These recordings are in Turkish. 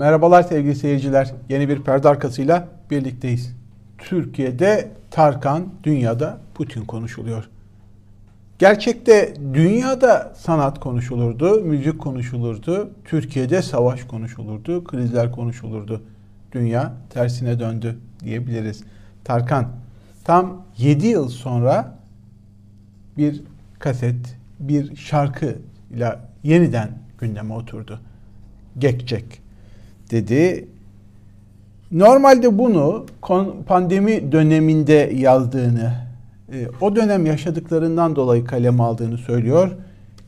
Merhabalar sevgili seyirciler. Yeni bir perde arkasıyla birlikteyiz. Türkiye'de Tarkan, dünyada Putin konuşuluyor. Gerçekte dünyada sanat konuşulurdu, müzik konuşulurdu, Türkiye'de savaş konuşulurdu, krizler konuşulurdu. Dünya tersine döndü diyebiliriz. Tarkan tam 7 yıl sonra bir kaset, bir şarkı ile yeniden gündeme oturdu. Gekcek dedi. Normalde bunu pandemi döneminde yazdığını, e, o dönem yaşadıklarından dolayı kalem aldığını söylüyor.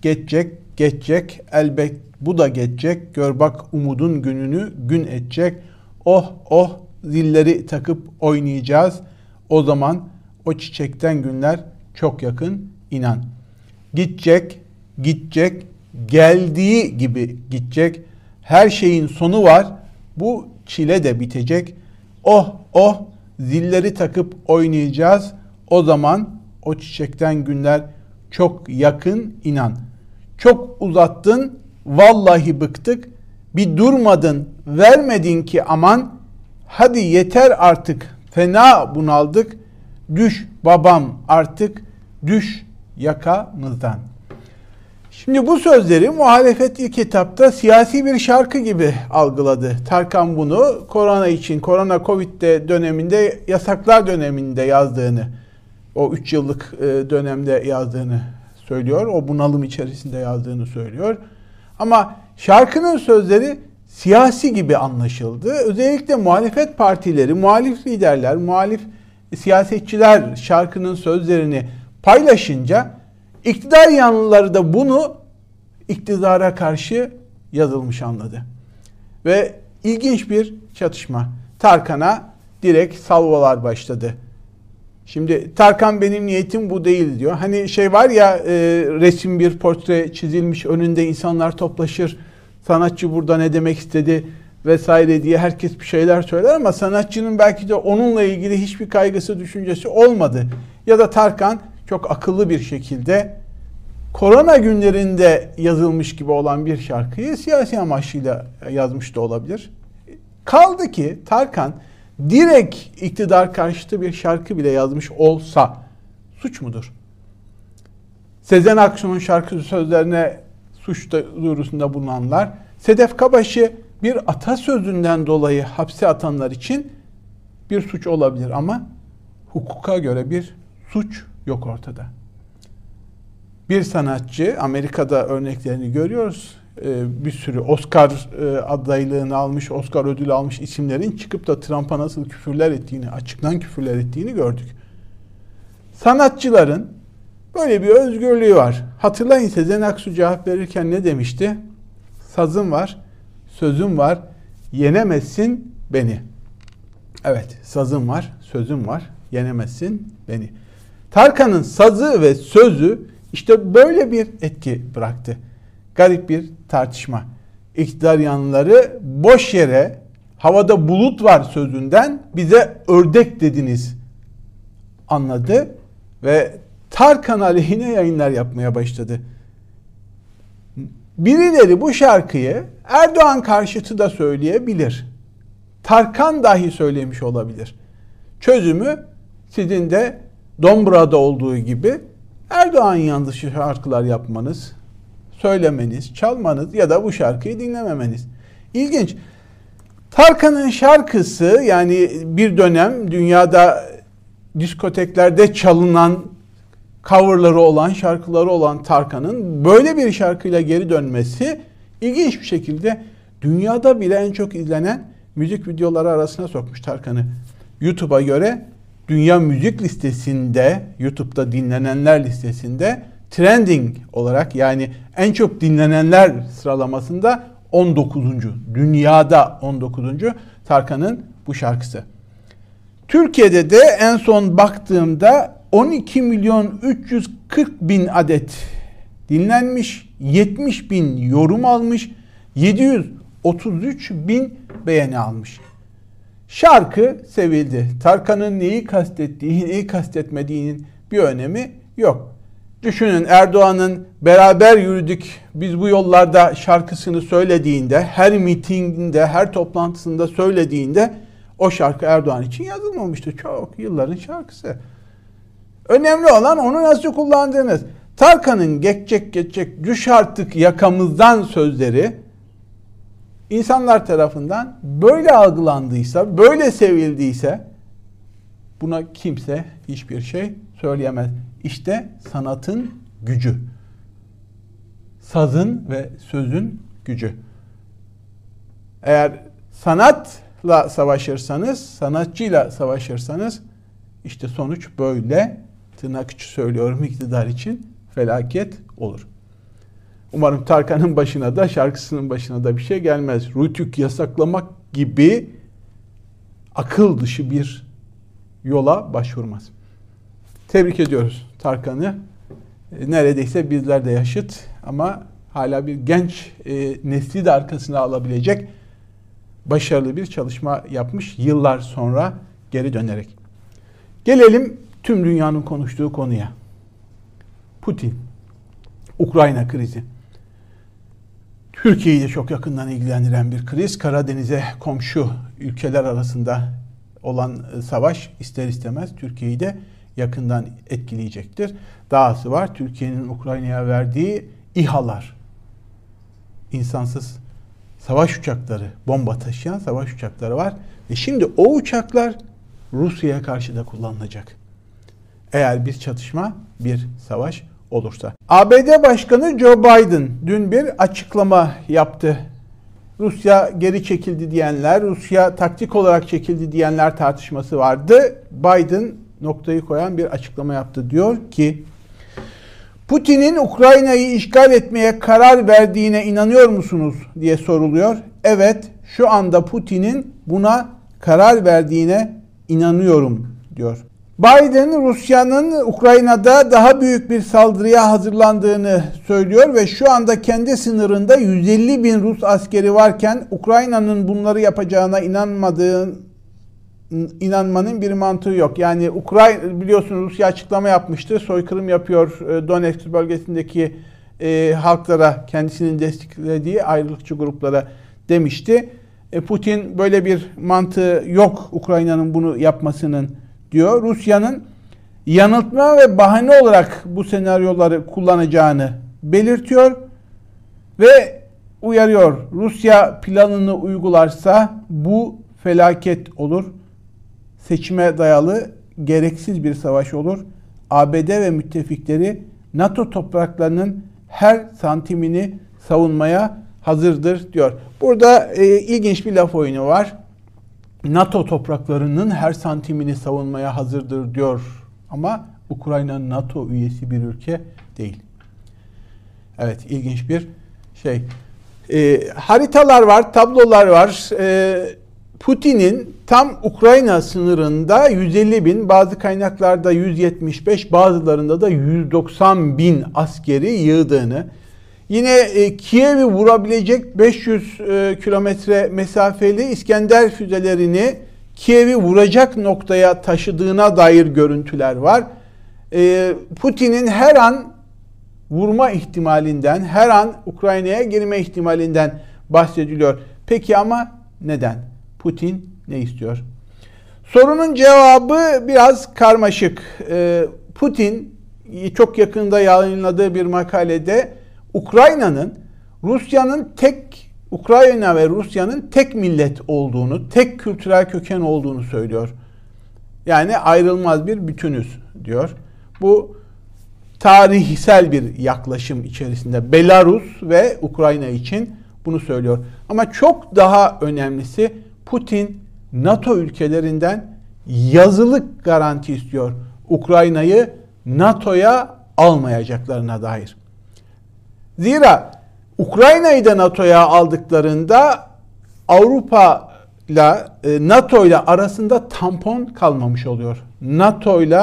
Geçecek, geçecek, elbet bu da geçecek. Gör bak umudun gününü gün edecek. Oh oh zilleri takıp oynayacağız. O zaman o çiçekten günler çok yakın inan. Gidecek, gidecek, geldiği gibi gidecek. Her şeyin sonu var. Bu çile de bitecek. Oh oh zilleri takıp oynayacağız. O zaman o çiçekten günler çok yakın inan. Çok uzattın vallahi bıktık. Bir durmadın vermedin ki aman. Hadi yeter artık fena bunaldık. Düş babam artık düş yakamızdan. Şimdi bu sözleri muhalefet ilk etapta siyasi bir şarkı gibi algıladı. Tarkan bunu korona için, korona Covid'de döneminde, yasaklar döneminde yazdığını, o 3 yıllık e, dönemde yazdığını söylüyor. O bunalım içerisinde yazdığını söylüyor. Ama şarkının sözleri siyasi gibi anlaşıldı. Özellikle muhalefet partileri, muhalif liderler, muhalif siyasetçiler şarkının sözlerini paylaşınca iktidar yanlıları da bunu iktidara karşı yazılmış anladı. Ve ilginç bir çatışma. Tarkan'a direkt salvolar başladı. Şimdi Tarkan benim niyetim bu değil diyor. Hani şey var ya e, resim bir portre çizilmiş önünde insanlar toplaşır. Sanatçı burada ne demek istedi vesaire diye herkes bir şeyler söyler ama sanatçının belki de onunla ilgili hiçbir kaygısı, düşüncesi olmadı. Ya da Tarkan çok akıllı bir şekilde korona günlerinde yazılmış gibi olan bir şarkıyı siyasi amaçlıyla yazmış da olabilir. Kaldı ki Tarkan direkt iktidar karşıtı bir şarkı bile yazmış olsa suç mudur? Sezen Aksu'nun şarkı sözlerine suç duyurusunda bulunanlar Sedef Kabaş'ı bir atasözünden dolayı hapse atanlar için bir suç olabilir ama hukuka göre bir suç yok ortada. Bir sanatçı, Amerika'da örneklerini görüyoruz. Ee, bir sürü Oscar e, adaylığını almış, Oscar ödülü almış isimlerin çıkıp da Trump'a nasıl küfürler ettiğini, açıktan küfürler ettiğini gördük. Sanatçıların böyle bir özgürlüğü var. Hatırlayın Sezen Aksu cevap verirken ne demişti? Sazım var, sözüm var, yenemezsin beni. Evet, sazım var, sözüm var, yenemezsin beni. Tarkan'ın sazı ve sözü işte böyle bir etki bıraktı. Garip bir tartışma. İktidar yanlıları boş yere havada bulut var sözünden bize ördek dediniz anladı ve Tarkan aleyhine yayınlar yapmaya başladı. Birileri bu şarkıyı Erdoğan karşıtı da söyleyebilir. Tarkan dahi söylemiş olabilir. Çözümü sizin de Dombra'da olduğu gibi Erdoğan yanlışı şarkılar yapmanız, söylemeniz, çalmanız ya da bu şarkıyı dinlememeniz. İlginç. Tarkan'ın şarkısı yani bir dönem dünyada diskoteklerde çalınan coverları olan, şarkıları olan Tarkan'ın böyle bir şarkıyla geri dönmesi ilginç bir şekilde dünyada bile en çok izlenen müzik videoları arasına sokmuş Tarkan'ı. YouTube'a göre dünya müzik listesinde, YouTube'da dinlenenler listesinde trending olarak yani en çok dinlenenler sıralamasında 19. Dünyada 19. Tarkan'ın bu şarkısı. Türkiye'de de en son baktığımda 12 milyon 340 bin adet dinlenmiş, 70 bin yorum almış, 733 bin beğeni almış. Şarkı sevildi. Tarkan'ın neyi kastettiği, neyi kastetmediğinin bir önemi yok. Düşünün Erdoğan'ın beraber yürüdük biz bu yollarda şarkısını söylediğinde, her mitinginde, her toplantısında söylediğinde o şarkı Erdoğan için yazılmamıştı. Çok yılların şarkısı. Önemli olan onu nasıl kullandığınız. Tarkan'ın geçecek geçecek düş artık yakamızdan sözleri insanlar tarafından böyle algılandıysa, böyle sevildiyse buna kimse hiçbir şey söyleyemez. İşte sanatın gücü. Sazın ve sözün gücü. Eğer sanatla savaşırsanız, sanatçıyla savaşırsanız işte sonuç böyle tırnak içi söylüyorum iktidar için felaket olur. Umarım Tarkan'ın başına da şarkısının başına da bir şey gelmez. Rütük yasaklamak gibi akıl dışı bir yola başvurmaz. Tebrik ediyoruz Tarkan'ı. E, neredeyse bizler de yaşıt ama hala bir genç e, nesli de arkasına alabilecek başarılı bir çalışma yapmış yıllar sonra geri dönerek. Gelelim tüm dünyanın konuştuğu konuya. Putin, Ukrayna krizi. Türkiye'yi de çok yakından ilgilendiren bir kriz. Karadeniz'e komşu ülkeler arasında olan e, savaş ister istemez Türkiye'yi de yakından etkileyecektir. Dahası var Türkiye'nin Ukrayna'ya verdiği İHA'lar. insansız savaş uçakları, bomba taşıyan savaş uçakları var. Ve şimdi o uçaklar Rusya'ya karşı da kullanılacak. Eğer bir çatışma, bir savaş olursa. ABD Başkanı Joe Biden dün bir açıklama yaptı. Rusya geri çekildi diyenler, Rusya taktik olarak çekildi diyenler tartışması vardı. Biden noktayı koyan bir açıklama yaptı. Diyor ki Putin'in Ukrayna'yı işgal etmeye karar verdiğine inanıyor musunuz diye soruluyor. Evet, şu anda Putin'in buna karar verdiğine inanıyorum diyor. Biden Rusya'nın Ukrayna'da daha büyük bir saldırıya hazırlandığını söylüyor ve şu anda kendi sınırında 150 bin Rus askeri varken Ukrayna'nın bunları yapacağına inanmadığı inanmanın bir mantığı yok. Yani Ukrayna biliyorsunuz Rusya açıklama yapmıştı. Soykırım yapıyor e, Donetsk bölgesindeki e, halklara kendisinin desteklediği ayrılıkçı gruplara demişti. E, Putin böyle bir mantığı yok Ukrayna'nın bunu yapmasının diyor. Rusya'nın yanıltma ve bahane olarak bu senaryoları kullanacağını belirtiyor ve uyarıyor. Rusya planını uygularsa bu felaket olur. Seçime dayalı gereksiz bir savaş olur. ABD ve müttefikleri NATO topraklarının her santimini savunmaya hazırdır diyor. Burada e, ilginç bir laf oyunu var. NATO topraklarının her santimini savunmaya hazırdır diyor. Ama Ukrayna NATO üyesi bir ülke değil. Evet ilginç bir şey. E, haritalar var, tablolar var. E, Putin'in tam Ukrayna sınırında 150 bin, bazı kaynaklarda 175, bazılarında da 190 bin askeri yığdığını, Yine e, Kiev'i vurabilecek 500 e, kilometre mesafeli İskender füzelerini Kiev'i vuracak noktaya taşıdığına dair görüntüler var. E, Putin'in her an vurma ihtimalinden, her an Ukrayna'ya girme ihtimalinden bahsediliyor. Peki ama neden? Putin ne istiyor? Sorunun cevabı biraz karmaşık. E, Putin çok yakında yayınladığı bir makalede Ukrayna'nın Rusya'nın tek Ukrayna ve Rusya'nın tek millet olduğunu, tek kültürel köken olduğunu söylüyor. Yani ayrılmaz bir bütünüz diyor. Bu tarihsel bir yaklaşım içerisinde Belarus ve Ukrayna için bunu söylüyor. Ama çok daha önemlisi Putin NATO ülkelerinden yazılık garanti istiyor. Ukrayna'yı NATO'ya almayacaklarına dair. Zira Ukrayna'yı da NATO'ya aldıklarında Avrupa ile NATO ile arasında tampon kalmamış oluyor. NATO ile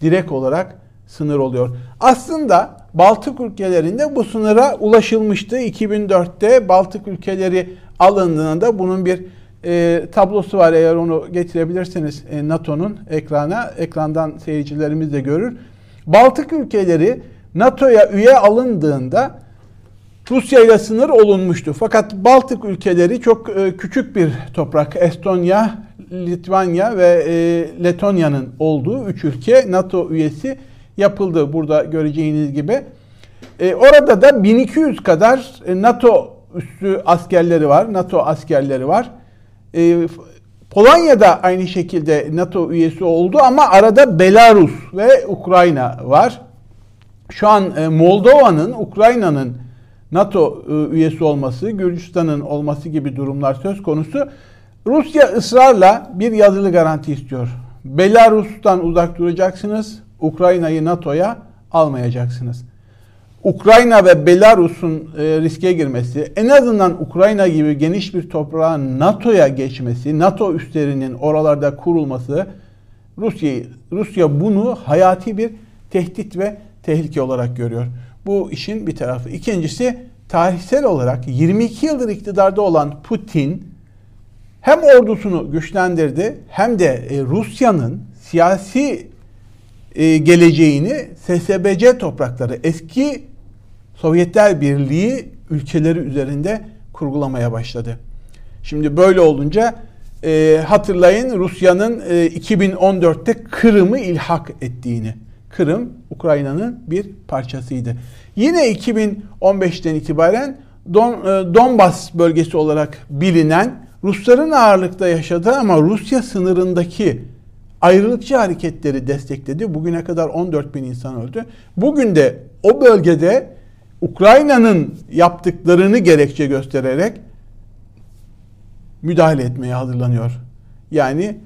direkt olarak sınır oluyor. Aslında Baltık ülkelerinde bu sınıra ulaşılmıştı. 2004'te Baltık ülkeleri alındığında bunun bir e, tablosu var eğer onu getirebilirseniz e, NATO'nun ekrana ekrandan seyircilerimiz de görür. Baltık ülkeleri NATO'ya üye alındığında Rusya ile sınır olunmuştu. Fakat Baltık ülkeleri çok e, küçük bir toprak. Estonya, Litvanya ve e, Letonya'nın olduğu üç ülke NATO üyesi yapıldı. Burada göreceğiniz gibi. E, orada da 1200 kadar NATO üstü askerleri var. NATO askerleri var. Polonya da aynı şekilde NATO üyesi oldu ama arada Belarus ve Ukrayna var. Şu an Moldova'nın, Ukrayna'nın NATO e, üyesi olması, Gürcistan'ın olması gibi durumlar söz konusu. Rusya ısrarla bir yazılı garanti istiyor. Belarus'tan uzak duracaksınız, Ukrayna'yı NATO'ya almayacaksınız. Ukrayna ve Belarus'un e, riske girmesi, en azından Ukrayna gibi geniş bir toprağın NATO'ya geçmesi, NATO üslerinin oralarda kurulması, Rusya Rusya bunu hayati bir tehdit ve tehlike olarak görüyor. Bu işin bir tarafı. İkincisi tarihsel olarak 22 yıldır iktidarda olan Putin hem ordusunu güçlendirdi hem de e, Rusya'nın siyasi e, geleceğini SSBC toprakları eski Sovyetler Birliği ülkeleri üzerinde kurgulamaya başladı. Şimdi böyle olunca e, hatırlayın Rusya'nın 2014'te Kırım'ı ilhak ettiğini. Kırım Ukrayna'nın bir parçasıydı. Yine 2015'ten itibaren Don, e, Donbas bölgesi olarak bilinen Rusların ağırlıkta yaşadığı ama Rusya sınırındaki ayrılıkçı hareketleri destekledi. Bugüne kadar 14 bin insan öldü. Bugün de o bölgede Ukrayna'nın yaptıklarını gerekçe göstererek müdahale etmeye hazırlanıyor. Yani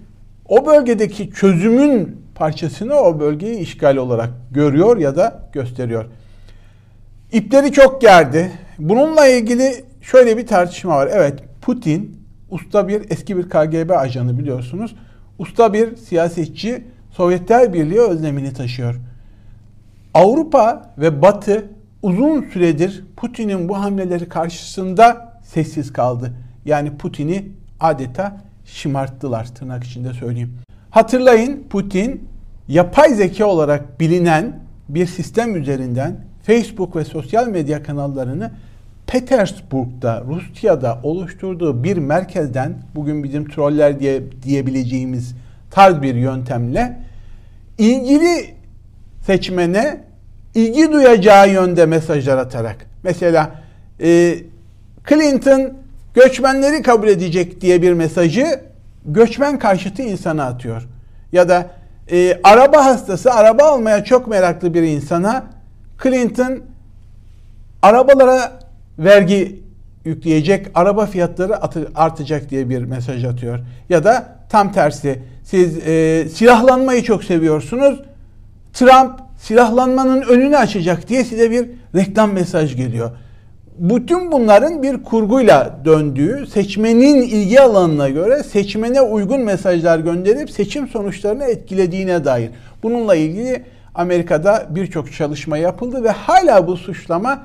o bölgedeki çözümün parçasını o bölgeyi işgal olarak görüyor ya da gösteriyor. İpleri çok gerdi. Bununla ilgili şöyle bir tartışma var. Evet Putin usta bir eski bir KGB ajanı biliyorsunuz. Usta bir siyasetçi Sovyetler Birliği özlemini taşıyor. Avrupa ve Batı uzun süredir Putin'in bu hamleleri karşısında sessiz kaldı. Yani Putin'i adeta şımarttılar tırnak içinde söyleyeyim. Hatırlayın Putin yapay zeka olarak bilinen bir sistem üzerinden Facebook ve sosyal medya kanallarını Petersburg'da, Rusya'da oluşturduğu bir merkezden bugün bizim troller diye diyebileceğimiz tarz bir yöntemle ilgili seçmene ilgi duyacağı yönde mesajlar atarak mesela e, Clinton göçmenleri kabul edecek diye bir mesajı göçmen karşıtı insana atıyor. Ya da e, araba hastası, araba almaya çok meraklı bir insana Clinton arabalara vergi yükleyecek, araba fiyatları artacak diye bir mesaj atıyor. Ya da tam tersi, siz e, silahlanmayı çok seviyorsunuz, Trump silahlanmanın önünü açacak diye size bir reklam mesaj geliyor bütün bunların bir kurguyla döndüğü, seçmenin ilgi alanına göre seçmene uygun mesajlar gönderip seçim sonuçlarını etkilediğine dair. Bununla ilgili Amerika'da birçok çalışma yapıldı ve hala bu suçlama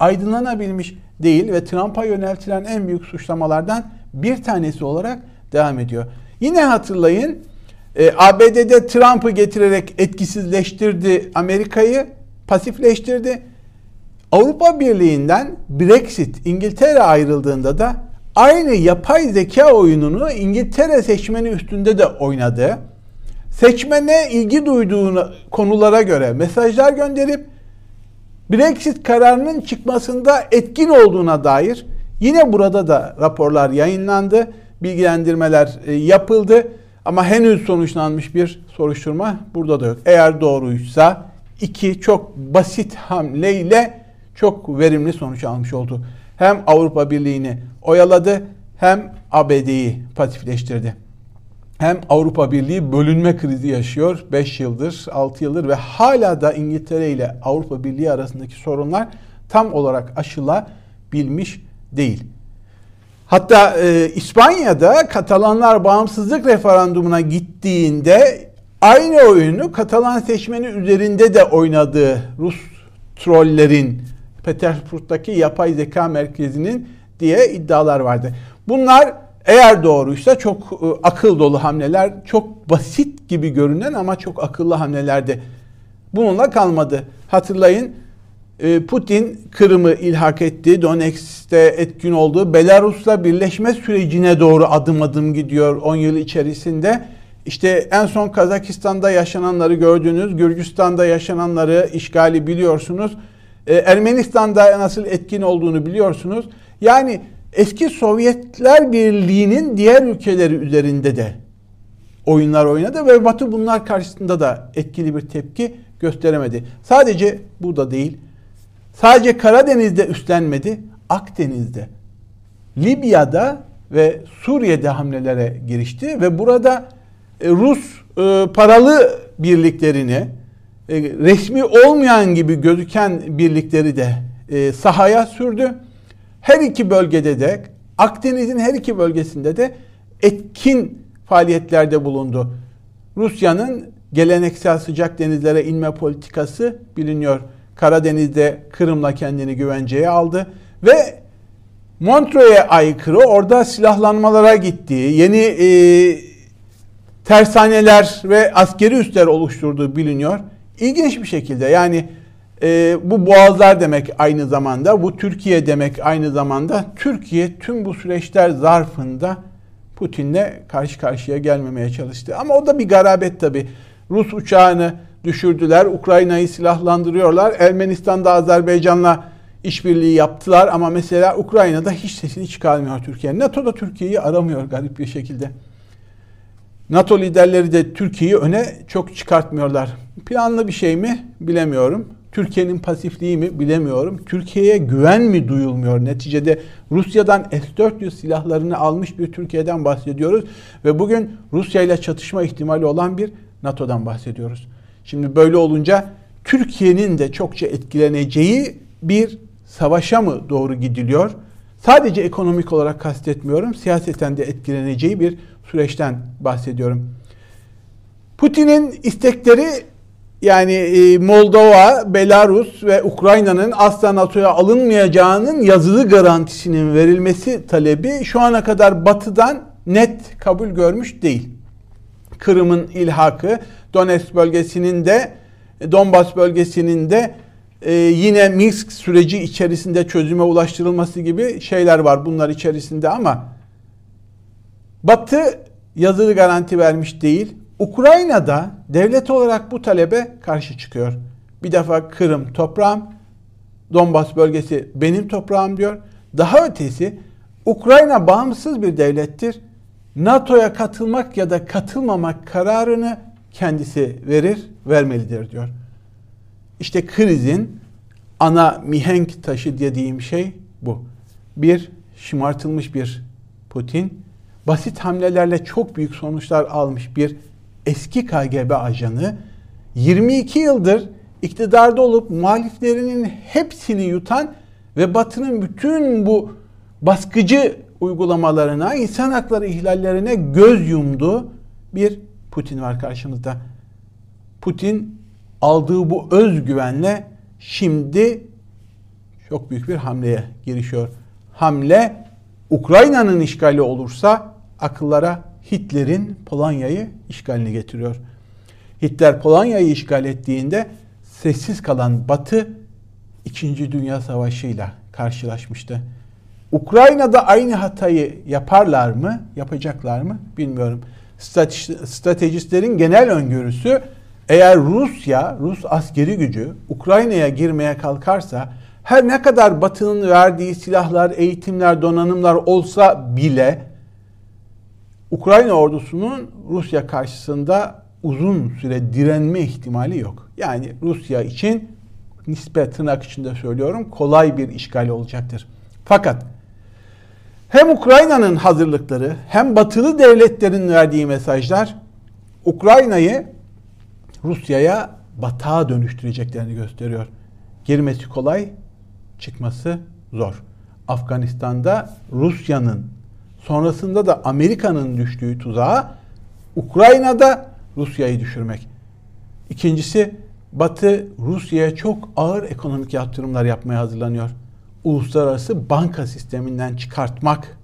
aydınlanabilmiş değil ve Trump'a yöneltilen en büyük suçlamalardan bir tanesi olarak devam ediyor. Yine hatırlayın e, ABD'de Trump'ı getirerek etkisizleştirdi Amerika'yı, pasifleştirdi. Avrupa Birliği'nden Brexit İngiltere ayrıldığında da aynı yapay zeka oyununu İngiltere seçmeni üstünde de oynadı. Seçmene ilgi duyduğu konulara göre mesajlar gönderip Brexit kararının çıkmasında etkin olduğuna dair yine burada da raporlar yayınlandı, bilgilendirmeler e, yapıldı ama henüz sonuçlanmış bir soruşturma burada da yok. Eğer doğruysa iki çok basit hamleyle çok verimli sonuç almış oldu. Hem Avrupa Birliği'ni oyaladı hem ABD'yi pasifleştirdi. Hem Avrupa Birliği bölünme krizi yaşıyor 5 yıldır, 6 yıldır ve hala da İngiltere ile Avrupa Birliği arasındaki sorunlar tam olarak aşılabilmiş değil. Hatta e, İspanya'da Katalanlar bağımsızlık referandumuna gittiğinde aynı oyunu Katalan seçmeni üzerinde de oynadığı Rus trollerin Petersburg'daki yapay zeka merkezinin diye iddialar vardı. Bunlar eğer doğruysa çok e, akıl dolu hamleler, çok basit gibi görünen ama çok akıllı hamlelerdi. Bununla kalmadı. Hatırlayın e, Putin Kırım'ı ilhak etti. Donetsk'te etkin olduğu Belarus'la birleşme sürecine doğru adım adım gidiyor 10 yıl içerisinde. İşte en son Kazakistan'da yaşananları gördünüz. Gürcistan'da yaşananları işgali biliyorsunuz. E, Ermenistan'da nasıl etkin olduğunu biliyorsunuz. Yani eski Sovyetler Birliği'nin diğer ülkeleri üzerinde de oyunlar oynadı ve Batı bunlar karşısında da etkili bir tepki gösteremedi. Sadece burada değil, sadece Karadeniz'de üstlenmedi, Akdeniz'de, Libya'da ve Suriye'de hamlelere girişti ve burada e, Rus e, paralı birliklerini, e, resmi olmayan gibi gözüken birlikleri de sahaya sürdü. Her iki bölgede de Akdeniz'in her iki bölgesinde de etkin faaliyetlerde bulundu. Rusya'nın geleneksel sıcak denizlere inme politikası biliniyor. Karadeniz'de Kırım'la kendini güvenceye aldı ve Montreux'e aykırı orada silahlanmalara gitti. Yeni e, tersaneler ve askeri üsler oluşturduğu biliniyor. İlginç bir şekilde yani e, bu boğazlar demek aynı zamanda, bu Türkiye demek aynı zamanda. Türkiye tüm bu süreçler zarfında Putin'le karşı karşıya gelmemeye çalıştı. Ama o da bir garabet tabi. Rus uçağını düşürdüler, Ukrayna'yı silahlandırıyorlar. Ermenistan'da Azerbaycan'la işbirliği yaptılar ama mesela Ukrayna'da hiç sesini çıkarmıyor Türkiye. NATO da Türkiye'yi aramıyor garip bir şekilde. NATO liderleri de Türkiye'yi öne çok çıkartmıyorlar. Planlı bir şey mi bilemiyorum. Türkiye'nin pasifliği mi bilemiyorum. Türkiye'ye güven mi duyulmuyor? Neticede Rusya'dan S-400 silahlarını almış bir Türkiye'den bahsediyoruz. Ve bugün Rusya ile çatışma ihtimali olan bir NATO'dan bahsediyoruz. Şimdi böyle olunca Türkiye'nin de çokça etkileneceği bir savaşa mı doğru gidiliyor? Sadece ekonomik olarak kastetmiyorum. Siyaseten de etkileneceği bir süreçten bahsediyorum. Putin'in istekleri yani e, Moldova, Belarus ve Ukrayna'nın asla NATO'ya alınmayacağının yazılı garantisinin verilmesi talebi şu ana kadar batıdan net kabul görmüş değil. Kırım'ın ilhakı, Donetsk bölgesinin de Donbas bölgesinin de e, yine Minsk süreci içerisinde çözüme ulaştırılması gibi şeyler var bunlar içerisinde ama Batı yazılı garanti vermiş değil. Ukrayna'da devlet olarak bu talebe karşı çıkıyor. Bir defa Kırım toprağım, Donbas bölgesi benim toprağım diyor. Daha ötesi Ukrayna bağımsız bir devlettir. NATO'ya katılmak ya da katılmamak kararını kendisi verir, vermelidir diyor. İşte krizin ana mihenk taşı dediğim şey bu. Bir, şımartılmış bir Putin, basit hamlelerle çok büyük sonuçlar almış bir eski KGB ajanı 22 yıldır iktidarda olup muhaliflerinin hepsini yutan ve Batı'nın bütün bu baskıcı uygulamalarına, insan hakları ihlallerine göz yumdu bir Putin var karşımızda. Putin aldığı bu özgüvenle şimdi çok büyük bir hamleye girişiyor. Hamle Ukrayna'nın işgali olursa akıllara Hitler'in Polonya'yı işgalini getiriyor. Hitler Polonya'yı işgal ettiğinde sessiz kalan Batı 2. Dünya Savaşı'yla karşılaşmıştı. Ukrayna'da aynı hatayı yaparlar mı, yapacaklar mı bilmiyorum. Stratejistlerin genel öngörüsü eğer Rusya, Rus askeri gücü Ukrayna'ya girmeye kalkarsa her ne kadar Batı'nın verdiği silahlar, eğitimler, donanımlar olsa bile Ukrayna ordusunun Rusya karşısında uzun süre direnme ihtimali yok. Yani Rusya için nispet tırnak içinde söylüyorum kolay bir işgal olacaktır. Fakat hem Ukrayna'nın hazırlıkları hem batılı devletlerin verdiği mesajlar Ukrayna'yı Rusya'ya batağa dönüştüreceklerini gösteriyor. Girmesi kolay, çıkması zor. Afganistan'da Rusya'nın sonrasında da Amerika'nın düştüğü tuzağa Ukrayna'da Rusya'yı düşürmek. İkincisi Batı Rusya'ya çok ağır ekonomik yaptırımlar yapmaya hazırlanıyor. Uluslararası banka sisteminden çıkartmak.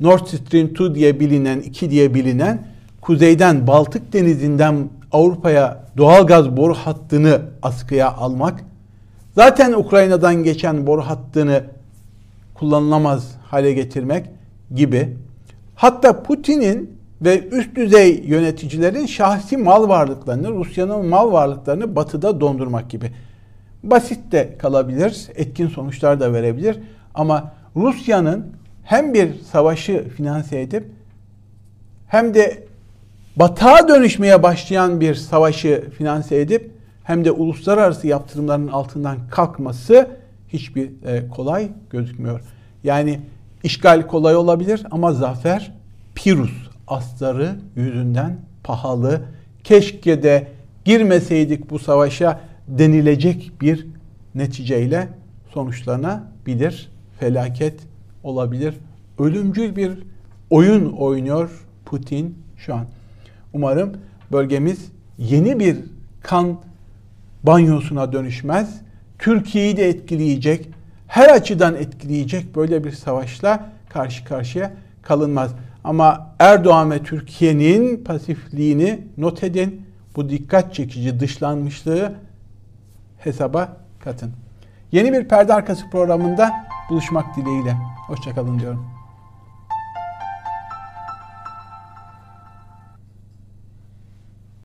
Nord Stream 2 diye bilinen, 2 diye bilinen kuzeyden Baltık denizinden Avrupa'ya doğal gaz boru hattını askıya almak, zaten Ukrayna'dan geçen boru hattını kullanılamaz hale getirmek gibi hatta Putin'in ve üst düzey yöneticilerin şahsi mal varlıklarını, Rusya'nın mal varlıklarını batıda dondurmak gibi. Basit de kalabilir, etkin sonuçlar da verebilir ama Rusya'nın hem bir savaşı finanse edip hem de batığa dönüşmeye başlayan bir savaşı finanse edip hem de uluslararası yaptırımların altından kalkması hiçbir e, kolay gözükmüyor. Yani işgal kolay olabilir ama zafer Pirus astarı yüzünden pahalı. Keşke de girmeseydik bu savaşa denilecek bir neticeyle sonuçlanabilir. Felaket olabilir. Ölümcül bir oyun oynuyor Putin şu an. Umarım bölgemiz yeni bir kan banyosuna dönüşmez. Türkiye'yi de etkileyecek, her açıdan etkileyecek böyle bir savaşla karşı karşıya kalınmaz. Ama Erdoğan ve Türkiye'nin pasifliğini not edin. Bu dikkat çekici dışlanmışlığı hesaba katın. Yeni bir perde arkası programında buluşmak dileğiyle. Hoşçakalın diyorum.